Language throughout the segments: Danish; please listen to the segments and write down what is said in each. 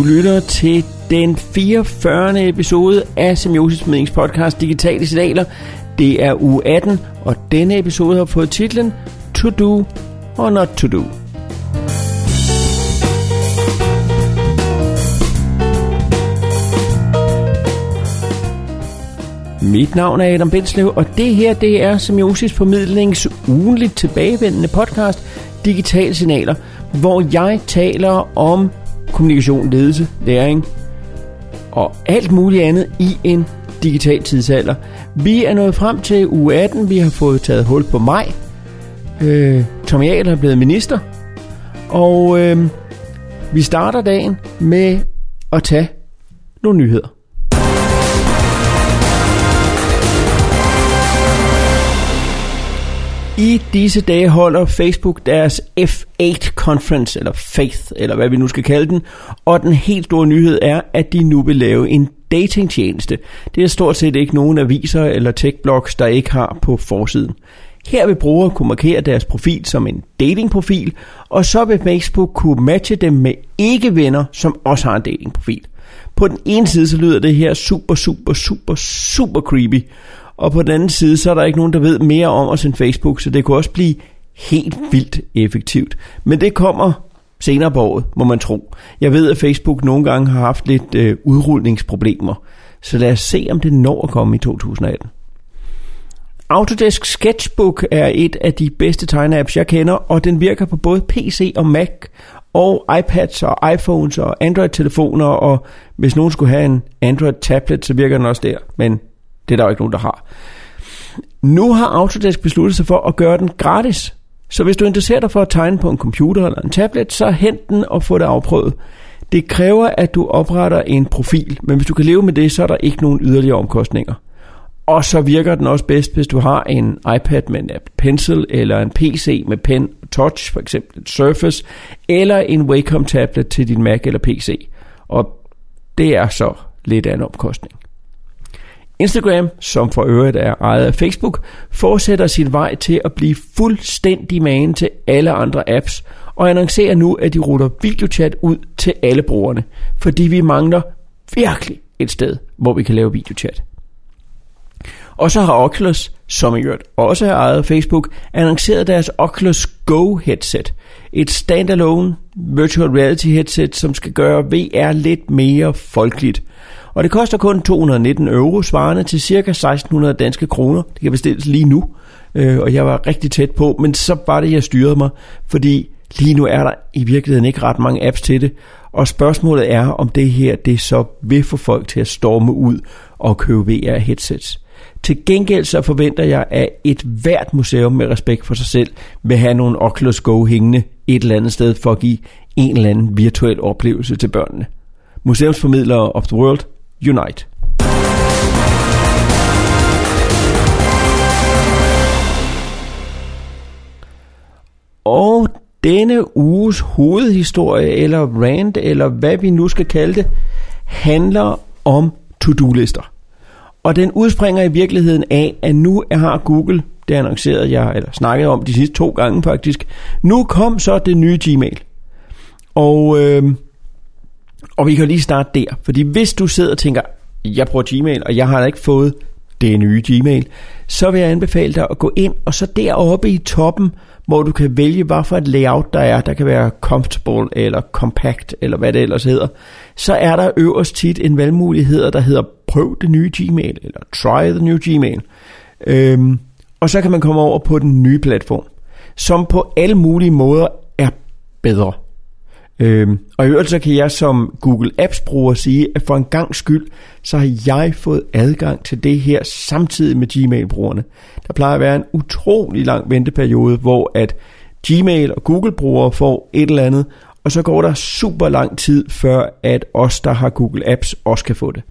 Du lytter til den 44. episode af Semiosis Medings podcast Digitale Signaler. Det er uge 18, og denne episode har fået titlen To Do or Not To Do. Mit navn er Adam Benslev, og det her det er Semiosis Formidlings ugenligt tilbagevendende podcast Digitale Signaler, hvor jeg taler om kommunikation, ledelse, læring og alt muligt andet i en digital tidsalder. Vi er nået frem til uge 18, vi har fået taget hul på maj. Øh, Tom Jahl er blevet minister, og øh, vi starter dagen med at tage nogle nyheder. I disse dage holder Facebook deres F8 Conference, eller Faith, eller hvad vi nu skal kalde den. Og den helt store nyhed er, at de nu vil lave en datingtjeneste. Det er stort set ikke nogen aviser eller techblogs, der ikke har på forsiden. Her vil brugere kunne markere deres profil som en datingprofil, og så vil Facebook kunne matche dem med ikke-venner, som også har en datingprofil. På den ene side så lyder det her super, super, super, super creepy, og på den anden side, så er der ikke nogen, der ved mere om os end Facebook, så det kunne også blive helt vildt effektivt. Men det kommer senere på året, må man tro. Jeg ved, at Facebook nogle gange har haft lidt øh, udrulningsproblemer, så lad os se, om det når at komme i 2018. Autodesk Sketchbook er et af de bedste tegneapps, jeg kender, og den virker på både PC og Mac, og iPads og iPhones og Android-telefoner, og hvis nogen skulle have en Android-tablet, så virker den også der, men det er der jo ikke nogen, der har. Nu har Autodesk besluttet sig for at gøre den gratis. Så hvis du interesserer dig for at tegne på en computer eller en tablet, så hent den og få det afprøvet. Det kræver, at du opretter en profil, men hvis du kan leve med det, så er der ikke nogen yderligere omkostninger. Og så virker den også bedst, hvis du har en iPad med en Apple Pencil, eller en PC med Pen Touch, for eksempel en Surface, eller en Wacom tablet til din Mac eller PC. Og det er så lidt af en omkostning. Instagram, som for øvrigt er ejet af Facebook, fortsætter sin vej til at blive fuldstændig magen til alle andre apps, og annoncerer nu, at de ruller videochat ud til alle brugerne, fordi vi mangler virkelig et sted, hvor vi kan lave videochat. Og så har Oculus, som i øvrigt også er ejet af Facebook, annonceret deres Oculus Go headset. Et standalone virtual reality headset, som skal gøre VR lidt mere folkeligt. Og det koster kun 219 euro, svarende til ca. 1600 danske kroner. Det kan bestilles lige nu, øh, og jeg var rigtig tæt på, men så var det, jeg styrede mig, fordi lige nu er der i virkeligheden ikke ret mange apps til det, og spørgsmålet er, om det her det så vil få folk til at storme ud og købe VR-headsets. Til gengæld så forventer jeg, at et hvert museum med respekt for sig selv vil have nogle Oculus Go hængende et eller andet sted for at give en eller anden virtuel oplevelse til børnene. Museumsformidlere of the World, Unite. Og denne uges hovedhistorie, eller rant, eller hvad vi nu skal kalde det, handler om to-do-lister. Og den udspringer i virkeligheden af, at nu har Google, det annoncerede jeg, eller snakket om de sidste to gange faktisk, nu kom så det nye Gmail. Og, øh, og vi kan lige starte der, fordi hvis du sidder og tænker, jeg bruger Gmail, og jeg har da ikke fået det nye Gmail, så vil jeg anbefale dig at gå ind, og så deroppe i toppen, hvor du kan vælge, hvad for et layout der er. Der kan være comfortable eller compact, eller hvad det ellers hedder. Så er der øverst tit en valgmulighed, der hedder prøv det nye Gmail, eller try the new Gmail. Øhm, og så kan man komme over på den nye platform, som på alle mulige måder er bedre. Øhm, og i øvrigt så kan jeg som Google Apps bruger sige, at for en gang skyld, så har jeg fået adgang til det her samtidig med Gmail-brugerne. Der plejer at være en utrolig lang venteperiode, hvor at Gmail og Google-brugere får et eller andet, og så går der super lang tid, før at os, der har Google Apps, også kan få det.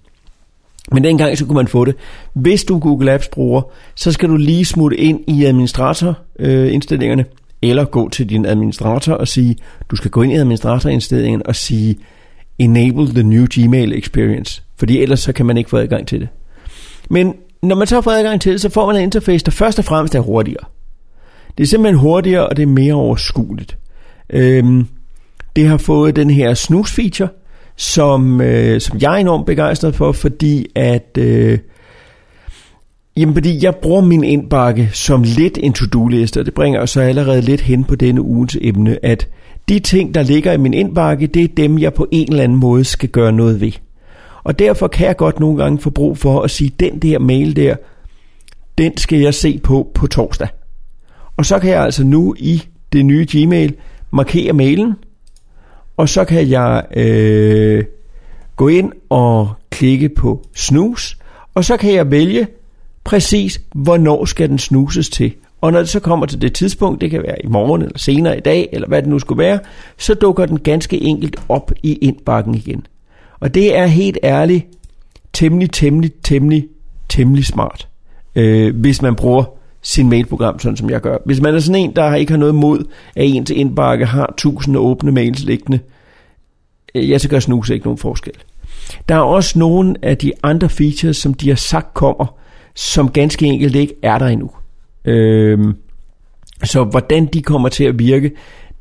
Men dengang så kunne man få det. Hvis du er Google Apps bruger, så skal du lige smutte ind i administratorindstillingerne, øh, eller gå til din administrator og sige, du skal gå ind i administratorindstillingen og sige, enable the new Gmail experience, fordi ellers så kan man ikke få adgang til det. Men når man så får adgang til det, så får man en interface, der først og fremmest er hurtigere. Det er simpelthen hurtigere, og det er mere overskueligt. Øhm, det har fået den her snus-feature, som, øh, som jeg er enormt begejstret for, fordi at... Øh, Jamen, fordi jeg bruger min indbakke som lidt en to-do-liste, og det bringer os så allerede lidt hen på denne ugens emne, at de ting, der ligger i min indbakke, det er dem, jeg på en eller anden måde skal gøre noget ved. Og derfor kan jeg godt nogle gange få brug for at sige, den der mail der, den skal jeg se på på torsdag. Og så kan jeg altså nu i det nye Gmail markere mailen, og så kan jeg øh, gå ind og klikke på snooze, og så kan jeg vælge præcis, hvornår skal den snuses til. Og når det så kommer til det tidspunkt, det kan være i morgen eller senere i dag, eller hvad det nu skulle være, så dukker den ganske enkelt op i indbakken igen. Og det er helt ærligt temmelig, temmelig, temmelig, temmelig smart, øh, hvis man bruger sin mailprogram, sådan som jeg gør. Hvis man er sådan en, der ikke har noget mod, at en til indbakke har tusinde åbne mails liggende, øh, ja, så gør snus ikke nogen forskel. Der er også nogle af de andre features, som de har sagt kommer, som ganske enkelt ikke er der endnu. Øhm, så hvordan de kommer til at virke,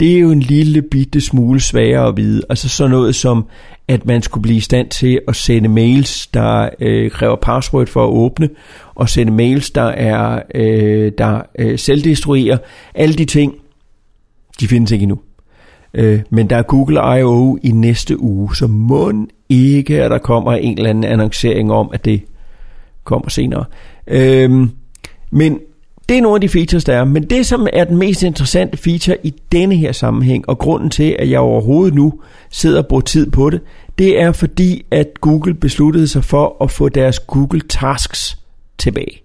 det er jo en lille bitte smule sværere at vide. Altså sådan noget som, at man skulle blive i stand til at sende mails, der øh, kræver password for at åbne, og sende mails, der er øh, der øh, selvdestruerer. Alle de ting, de findes ikke endnu. Øh, men der er Google I.O. i næste uge, så må ikke, at der kommer en eller anden annoncering om, at det kommer senere. Øhm, men det er nogle af de features, der er. Men det, som er den mest interessante feature i denne her sammenhæng, og grunden til, at jeg overhovedet nu sidder og bruger tid på det, det er fordi, at Google besluttede sig for at få deres Google Tasks tilbage.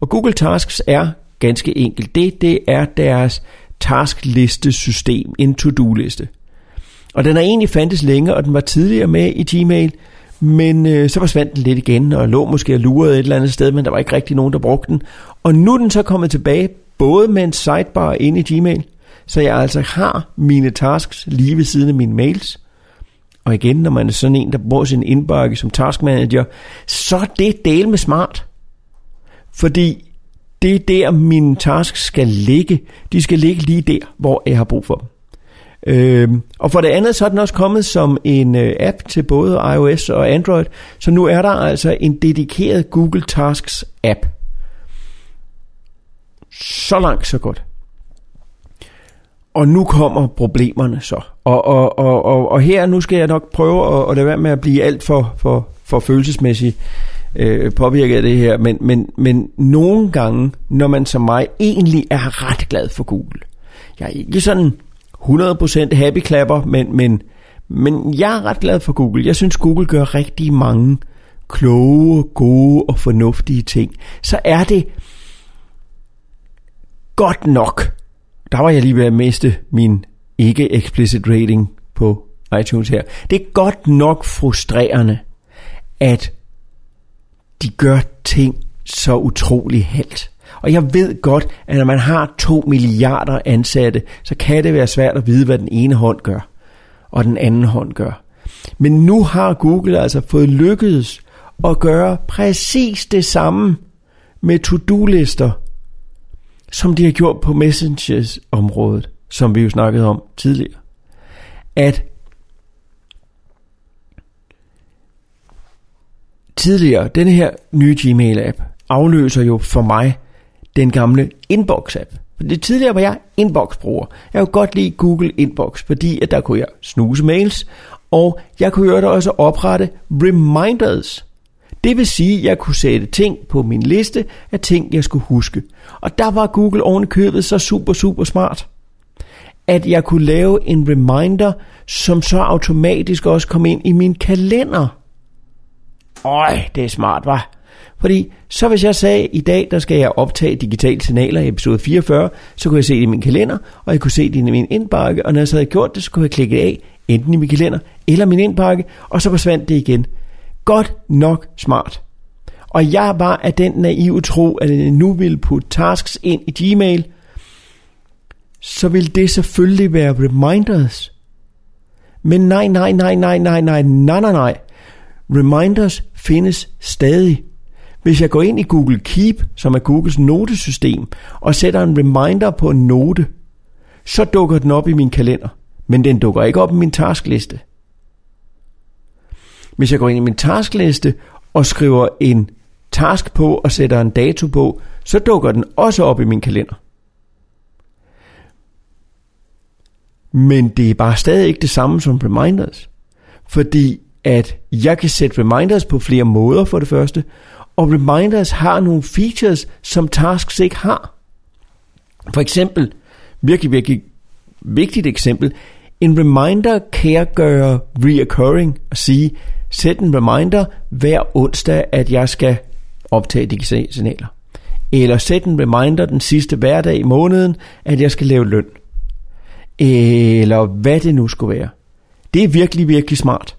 Og Google Tasks er ganske enkelt det, det er deres taskliste-system, en to-do-liste. Og den har egentlig fandtes længe, og den var tidligere med i Gmail, men øh, så forsvandt den lidt igen, og lå måske og lurede et eller andet sted, men der var ikke rigtig nogen, der brugte den. Og nu er den så kommet tilbage, både med en sidebar inde i Gmail, så jeg altså har mine tasks lige ved siden af mine mails. Og igen, når man er sådan en, der bruger sin indbakke som taskmanager, så er det del med smart. Fordi det er der, mine tasks skal ligge. De skal ligge lige der, hvor jeg har brug for dem. Øhm, og for det andet, så er den også kommet som en øh, app til både iOS og Android. Så nu er der altså en dedikeret Google Tasks app. Så langt, så godt. Og nu kommer problemerne så. Og, og, og, og, og her, nu skal jeg nok prøve at, at lade være med at blive alt for, for, for følelsesmæssigt øh, påvirket af det her. Men, men, men nogle gange, når man som mig egentlig er ret glad for Google. Jeg er ikke sådan 100% happy klapper, men, men, men jeg er ret glad for Google. Jeg synes, Google gør rigtig mange kloge, gode og fornuftige ting. Så er det godt nok. Der var jeg lige ved at miste min ikke explicit rating på iTunes her. Det er godt nok frustrerende, at de gør ting så utrolig halvt. Og jeg ved godt, at når man har 2 milliarder ansatte, så kan det være svært at vide, hvad den ene hånd gør, og den anden hånd gør. Men nu har Google altså fået lykkedes at gøre præcis det samme med to-do-lister, som de har gjort på Messengers-området, som vi jo snakkede om tidligere. At tidligere, den her nye Gmail-app afløser jo for mig den gamle Inbox-app. Det tidligere var jeg Inbox-bruger. Jeg kunne godt lide Google Inbox, fordi at der kunne jeg snuse mails, og jeg kunne jo også oprette reminders. Det vil sige, at jeg kunne sætte ting på min liste af ting, jeg skulle huske. Og der var Google oven købet så super, super smart, at jeg kunne lave en reminder, som så automatisk også kom ind i min kalender. Øj, det er smart, var. Fordi så hvis jeg sagde, i dag der skal jeg optage digitale signaler i episode 44, så kunne jeg se det i min kalender, og jeg kunne se det i min indbakke, og når jeg så havde gjort det, så kunne jeg klikke af, enten i min kalender eller min indbakke, og så forsvandt det igen. Godt nok smart. Og jeg var af den naive tro, at jeg nu ville putte tasks ind i Gmail, så vil det selvfølgelig være reminders. Men nej, nej, nej, nej, nej, nej, nej, nej, nej. Reminders findes stadig. Hvis jeg går ind i Google Keep, som er Googles notesystem, og sætter en reminder på en note, så dukker den op i min kalender. Men den dukker ikke op i min taskliste. Hvis jeg går ind i min taskliste og skriver en task på og sætter en dato på, så dukker den også op i min kalender. Men det er bare stadig ikke det samme som reminders. Fordi at jeg kan sætte reminders på flere måder for det første, og reminders har nogle features, som tasks ikke har. For eksempel, virkelig, virkelig vigtigt eksempel, en reminder kan jeg gøre reoccurring og sige, sæt en reminder hver onsdag, at jeg skal optage digitale signaler. Eller sæt en reminder den sidste hverdag i måneden, at jeg skal lave løn. Eller hvad det nu skulle være. Det er virkelig, virkelig smart.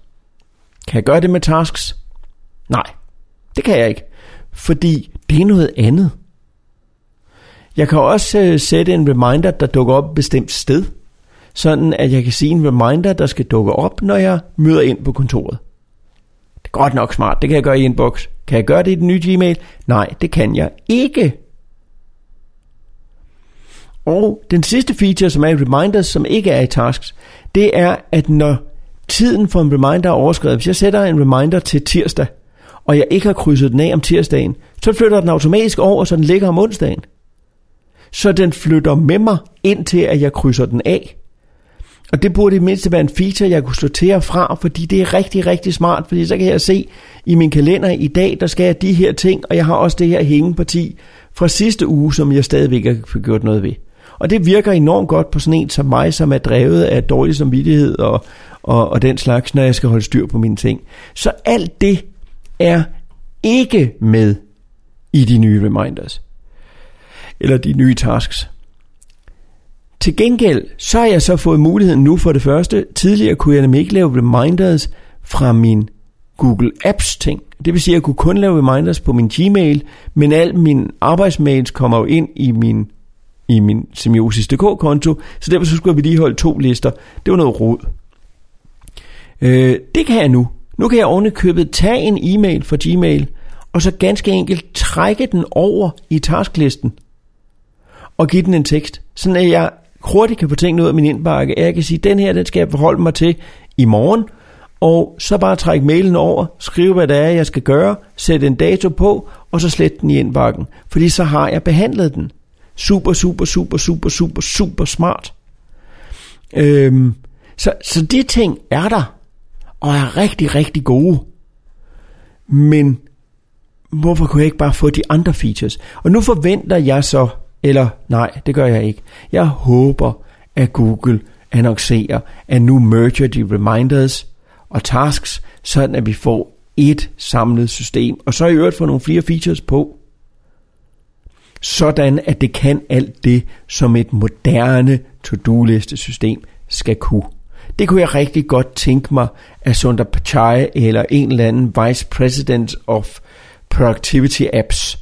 Kan jeg gøre det med tasks? Nej, det kan jeg ikke. Fordi det er noget andet. Jeg kan også øh, sætte en reminder, der dukker op et bestemt sted. Sådan at jeg kan sige en reminder, der skal dukke op, når jeg møder ind på kontoret. Det er godt nok smart. Det kan jeg gøre i inbox. Kan jeg gøre det i den nye Gmail? Nej, det kan jeg ikke. Og den sidste feature, som er i reminders, som ikke er i tasks, det er, at når tiden for en reminder er overskrevet, hvis jeg sætter en reminder til tirsdag, og jeg ikke har krydset den af om tirsdagen, så flytter den automatisk over, så den ligger om onsdagen. Så den flytter med mig, indtil at jeg krydser den af. Og det burde i mindste være en feature, jeg kunne sortere fra, fordi det er rigtig, rigtig smart, fordi så kan jeg se i min kalender i dag, der skal jeg de her ting, og jeg har også det her hængeparti fra sidste uge, som jeg stadigvæk ikke har gjort noget ved. Og det virker enormt godt på sådan en som mig, som er drevet af dårlig samvittighed og, og, og den slags, når jeg skal holde styr på mine ting. Så alt det er ikke med i de nye reminders. Eller de nye tasks. Til gengæld, så har jeg så fået muligheden nu for det første. Tidligere kunne jeg nemlig ikke lave reminders fra min Google Apps ting. Det vil sige, at jeg kunne kun lave reminders på min Gmail, men al min arbejdsmails kommer jo ind i min i min semiosis.dk-konto, så derfor så skulle jeg vedligeholde to lister. Det var noget rod. Øh, det kan jeg nu. Nu kan jeg ovenikøbet tage en e-mail fra Gmail, og så ganske enkelt trække den over i tasklisten, og give den en tekst, sådan at jeg hurtigt kan få tingene ud af min indbakke. Jeg kan sige, den her, den skal jeg forholde mig til i morgen, og så bare trække mailen over, skrive hvad det er, jeg skal gøre, sætte en dato på, og så slette den i indbakken. Fordi så har jeg behandlet den. Super, super, super, super, super, super smart. Øhm, så, så de ting er der, og er rigtig, rigtig gode. Men hvorfor kunne jeg ikke bare få de andre features? Og nu forventer jeg så, eller nej, det gør jeg ikke. Jeg håber, at Google annoncerer, at nu merger de reminders og tasks, sådan at vi får et samlet system, og så i øvrigt få nogle flere features på sådan at det kan alt det, som et moderne to-do-liste system skal kunne. Det kunne jeg rigtig godt tænke mig, at Sundar Pichai eller en eller anden Vice President of Productivity Apps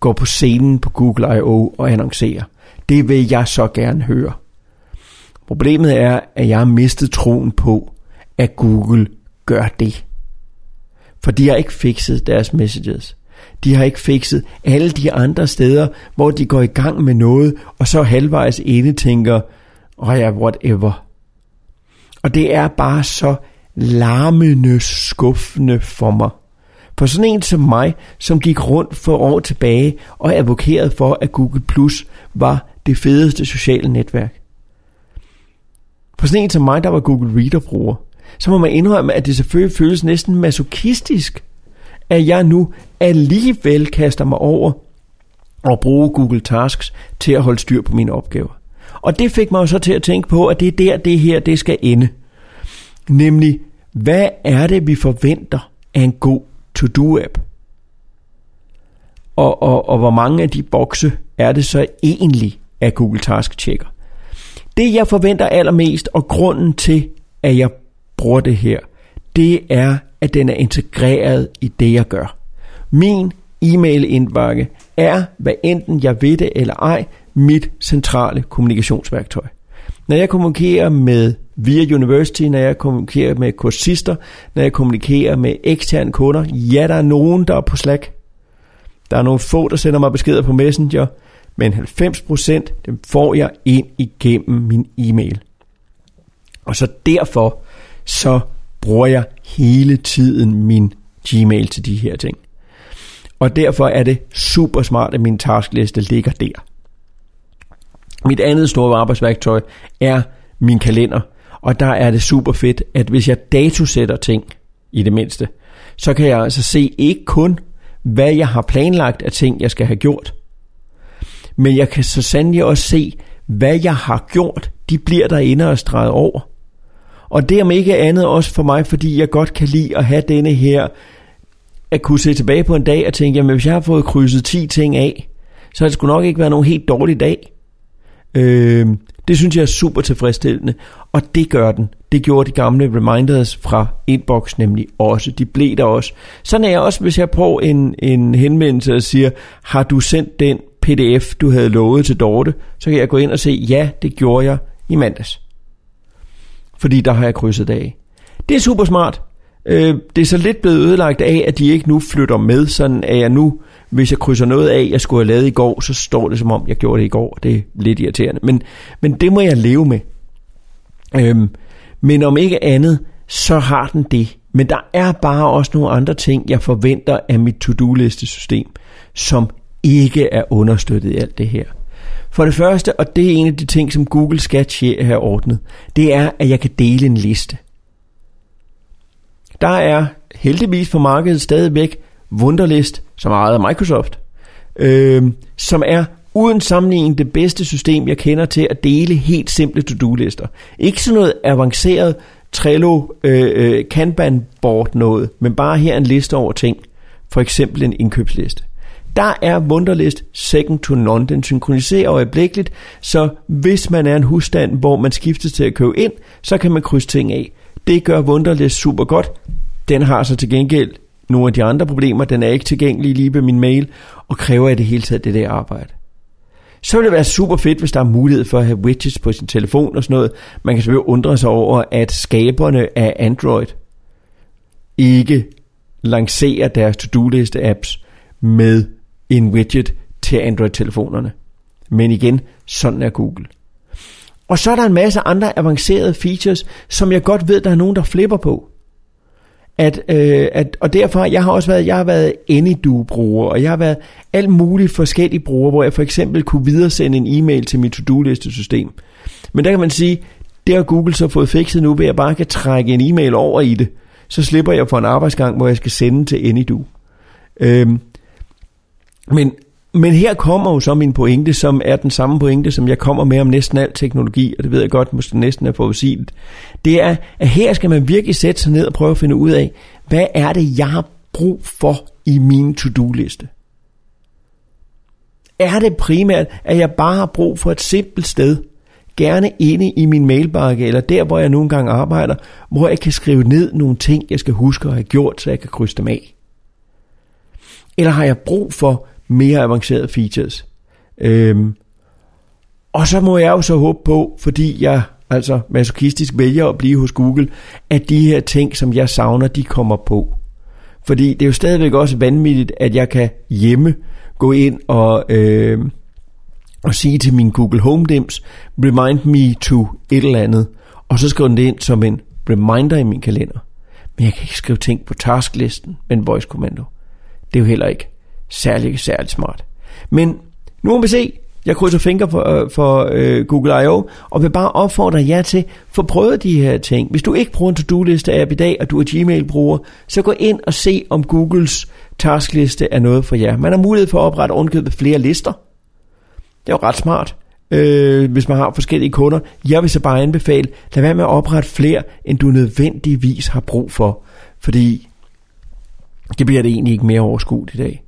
går på scenen på Google I.O. og annoncerer. Det vil jeg så gerne høre. Problemet er, at jeg har mistet troen på, at Google gør det. For de har ikke fikset deres messages. De har ikke fikset alle de andre steder, hvor de går i gang med noget, og så halvvejs inde tænker, oh ja, whatever. Og det er bare så larmende skuffende for mig. For sådan en som mig, som gik rundt for år tilbage og advokerede for, at Google Plus var det fedeste sociale netværk. For sådan en som mig, der var Google Reader-bruger, så må man indrømme, at det selvfølgelig føles næsten masochistisk at jeg nu alligevel kaster mig over og bruge Google Tasks til at holde styr på mine opgaver. Og det fik mig jo så til at tænke på, at det er der, det her det skal ende. Nemlig, hvad er det, vi forventer af en god to-do-app? Og, og, og hvor mange af de bokse er det så egentlig, at Google Task tjekker? Det, jeg forventer allermest, og grunden til, at jeg bruger det her, det er, at den er integreret i det, jeg gør. Min e-mail-indbakke er, hvad enten jeg ved det eller ej, mit centrale kommunikationsværktøj. Når jeg kommunikerer med via University, når jeg kommunikerer med kursister, når jeg kommunikerer med eksterne kunder, ja, der er nogen, der er på Slack. Der er nogle få, der sender mig beskeder på Messenger, men 90% dem får jeg ind igennem min e-mail. Og så derfor, så bruger jeg hele tiden min Gmail til de her ting. Og derfor er det super smart, at min taskliste ligger der. Mit andet store arbejdsværktøj er min kalender. Og der er det super fedt, at hvis jeg datosætter ting, i det mindste, så kan jeg altså se ikke kun, hvad jeg har planlagt af ting, jeg skal have gjort, men jeg kan så sandelig også se, hvad jeg har gjort, de bliver derinde og streget over. Og det om ikke andet også for mig, fordi jeg godt kan lide at have denne her, at kunne se tilbage på en dag og tænke, jamen hvis jeg har fået krydset 10 ting af, så har det sgu nok ikke været nogen helt dårlig dag. Øh, det synes jeg er super tilfredsstillende, og det gør den. Det gjorde de gamle reminders fra inbox nemlig også. De blev der også. Sådan er jeg også, hvis jeg på en, en henvendelse og siger, har du sendt den pdf, du havde lovet til Dorte, så kan jeg gå ind og se, ja, det gjorde jeg i mandags. Fordi der har jeg krydset af. Det er super smart. Øh, det er så lidt blevet ødelagt af, at de ikke nu flytter med, sådan at jeg nu, hvis jeg krydser noget af, jeg skulle have lavet i går, så står det som om, jeg gjorde det i går. Det er lidt irriterende, men, men det må jeg leve med. Øhm, men om ikke andet, så har den det. Men der er bare også nogle andre ting, jeg forventer af mit to-do-liste-system, som ikke er understøttet i alt det her. For det første, og det er en af de ting, som Google skal have ordnet, det er, at jeg kan dele en liste. Der er heldigvis på markedet stadigvæk Wunderlist, som er ejet af Microsoft, øh, som er uden sammenligning det bedste system, jeg kender til at dele helt simple to-do-lister. Ikke sådan noget avanceret Trello, øh, øh Kanban-board noget, men bare her en liste over ting. For eksempel en indkøbsliste. Der er Wunderlist second to none. Den synkroniserer øjeblikkeligt, så hvis man er en husstand, hvor man skifter til at købe ind, så kan man krydse ting af. Det gør Wunderlist super godt. Den har så til gengæld nogle af de andre problemer. Den er ikke tilgængelig lige ved min mail, og kræver i det hele taget det der arbejde. Så vil det være super fedt, hvis der er mulighed for at have widgets på sin telefon og sådan noget. Man kan selvfølgelig undre sig over, at skaberne af Android ikke lancerer deres to-do-liste apps med en widget til Android-telefonerne. Men igen, sådan er Google. Og så er der en masse andre avancerede features, som jeg godt ved, der er nogen, der flipper på. At, øh, at, og derfor, jeg har også været, jeg har været AnyDo-bruger, og jeg har været alt muligt forskellige brugere, hvor jeg for eksempel kunne videresende en e-mail til mit to-do-liste-system. Men der kan man sige, det har Google så fået fikset nu, ved at jeg bare kan trække en e-mail over i det. Så slipper jeg for en arbejdsgang, hvor jeg skal sende til AnyDo. Øhm, men, men her kommer jo så min pointe, som er den samme pointe, som jeg kommer med om næsten al teknologi, og det ved jeg godt, måske næsten er forudsigeligt. Det er, at her skal man virkelig sætte sig ned og prøve at finde ud af, hvad er det, jeg har brug for i min to-do-liste? Er det primært, at jeg bare har brug for et simpelt sted, gerne inde i min mailbakke, eller der, hvor jeg nogle gange arbejder, hvor jeg kan skrive ned nogle ting, jeg skal huske at have gjort, så jeg kan krydse dem af? Eller har jeg brug for mere avancerede features? Øhm, og så må jeg jo så håbe på, fordi jeg altså masochistisk vælger at blive hos Google, at de her ting, som jeg savner, de kommer på. Fordi det er jo stadigvæk også vanvittigt, at jeg kan hjemme gå ind og, øh, og sige til min Google Home Dims, remind me to et eller andet, og så skrive det ind som en reminder i min kalender. Men jeg kan ikke skrive ting på tasklisten med en voice kommando. Det er jo heller ikke særlig, særlig smart. Men nu må vi se. Jeg krydser fingre for, øh, for øh, Google I.O. og vil bare opfordre jer til, få prøvet de her ting. Hvis du ikke bruger en to-do-liste app i dag, og du er Gmail-bruger, så gå ind og se, om Googles taskliste er noget for jer. Man har mulighed for at oprette ovenkøbet flere lister. Det er jo ret smart, øh, hvis man har forskellige kunder. Jeg vil så bare anbefale, lad være med at oprette flere, end du nødvendigvis har brug for. Fordi det bliver det egentlig ikke mere overskueligt i dag.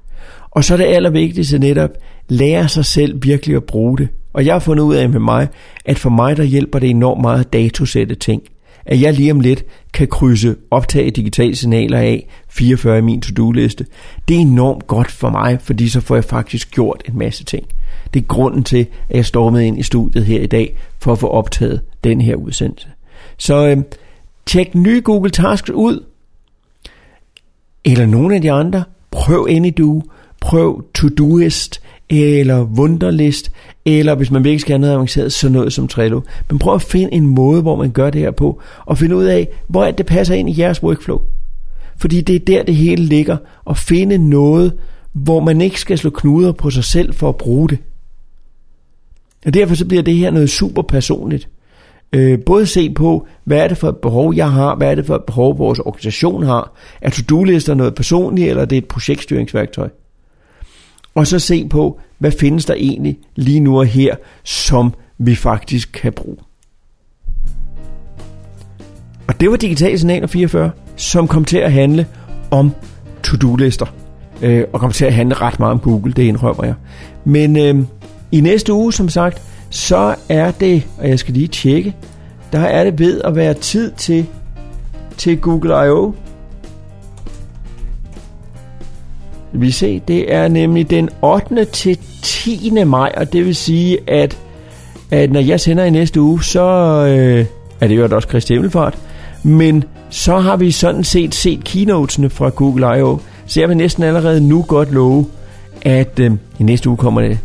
Og så er det allervigtigste netop, lære sig selv virkelig at bruge det. Og jeg har fundet ud af med mig, at for mig der hjælper det enormt meget at datosætte ting. At jeg lige om lidt kan krydse optage digitale signaler af 44 i min to-do-liste. Det er enormt godt for mig, fordi så får jeg faktisk gjort en masse ting. Det er grunden til, at jeg står med ind i studiet her i dag, for at få optaget den her udsendelse. Så øh, tjek nye Google Tasks ud, eller nogle af de andre. Prøv AnyDo, prøv Todoist, eller Wunderlist, eller hvis man virkelig skal have noget avanceret, så noget som Trello. Men prøv at finde en måde, hvor man gør det her på, og finde ud af, hvor det passer ind i jeres workflow. Fordi det er der, det hele ligger, og finde noget, hvor man ikke skal slå knuder på sig selv for at bruge det. Og derfor så bliver det her noget super personligt. Øh, både se på, hvad er det for et behov, jeg har, hvad er det for et behov, vores organisation har. Er to-do-lister noget personligt, eller er det et projektstyringsværktøj? Og så se på, hvad findes der egentlig lige nu og her, som vi faktisk kan bruge. Og det var Digital Signal 44, som kom til at handle om to-do-lister. Øh, og kom til at handle ret meget om Google, det indrømmer jeg. Men øh, i næste uge, som sagt, så er det, og jeg skal lige tjekke, der er det ved at være tid til, til Google I.O. Vi se, det er nemlig den 8. til 10. maj, og det vil sige, at, at når jeg sender i næste uge, så øh, er det jo også Kristi Himmelfart, men så har vi sådan set set keynotesene fra Google I.O., så jeg vil næsten allerede nu godt love, at øh, i næste uge kommer det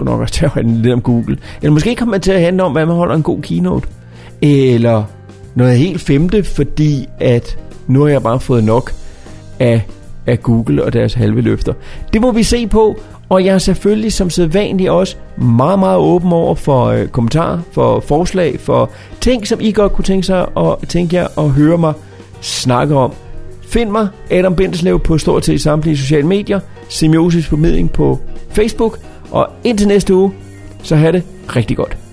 skulle nok også til at handle lidt om Google. Eller måske kommer det til at handle om, hvad man holder en god keynote. Eller noget helt femte, fordi at nu har jeg bare fået nok af, af Google og deres halve løfter. Det må vi se på, og jeg er selvfølgelig som sædvanligt også meget, meget åben over for øh, kommentarer, for forslag, for ting, som I godt kunne tænke sig at tænke jer at høre mig snakke om. Find mig, Adam Bindeslev, på stort set samtlige sociale medier, Semiosis Formidling på Facebook, og indtil næste uge, så have det rigtig godt.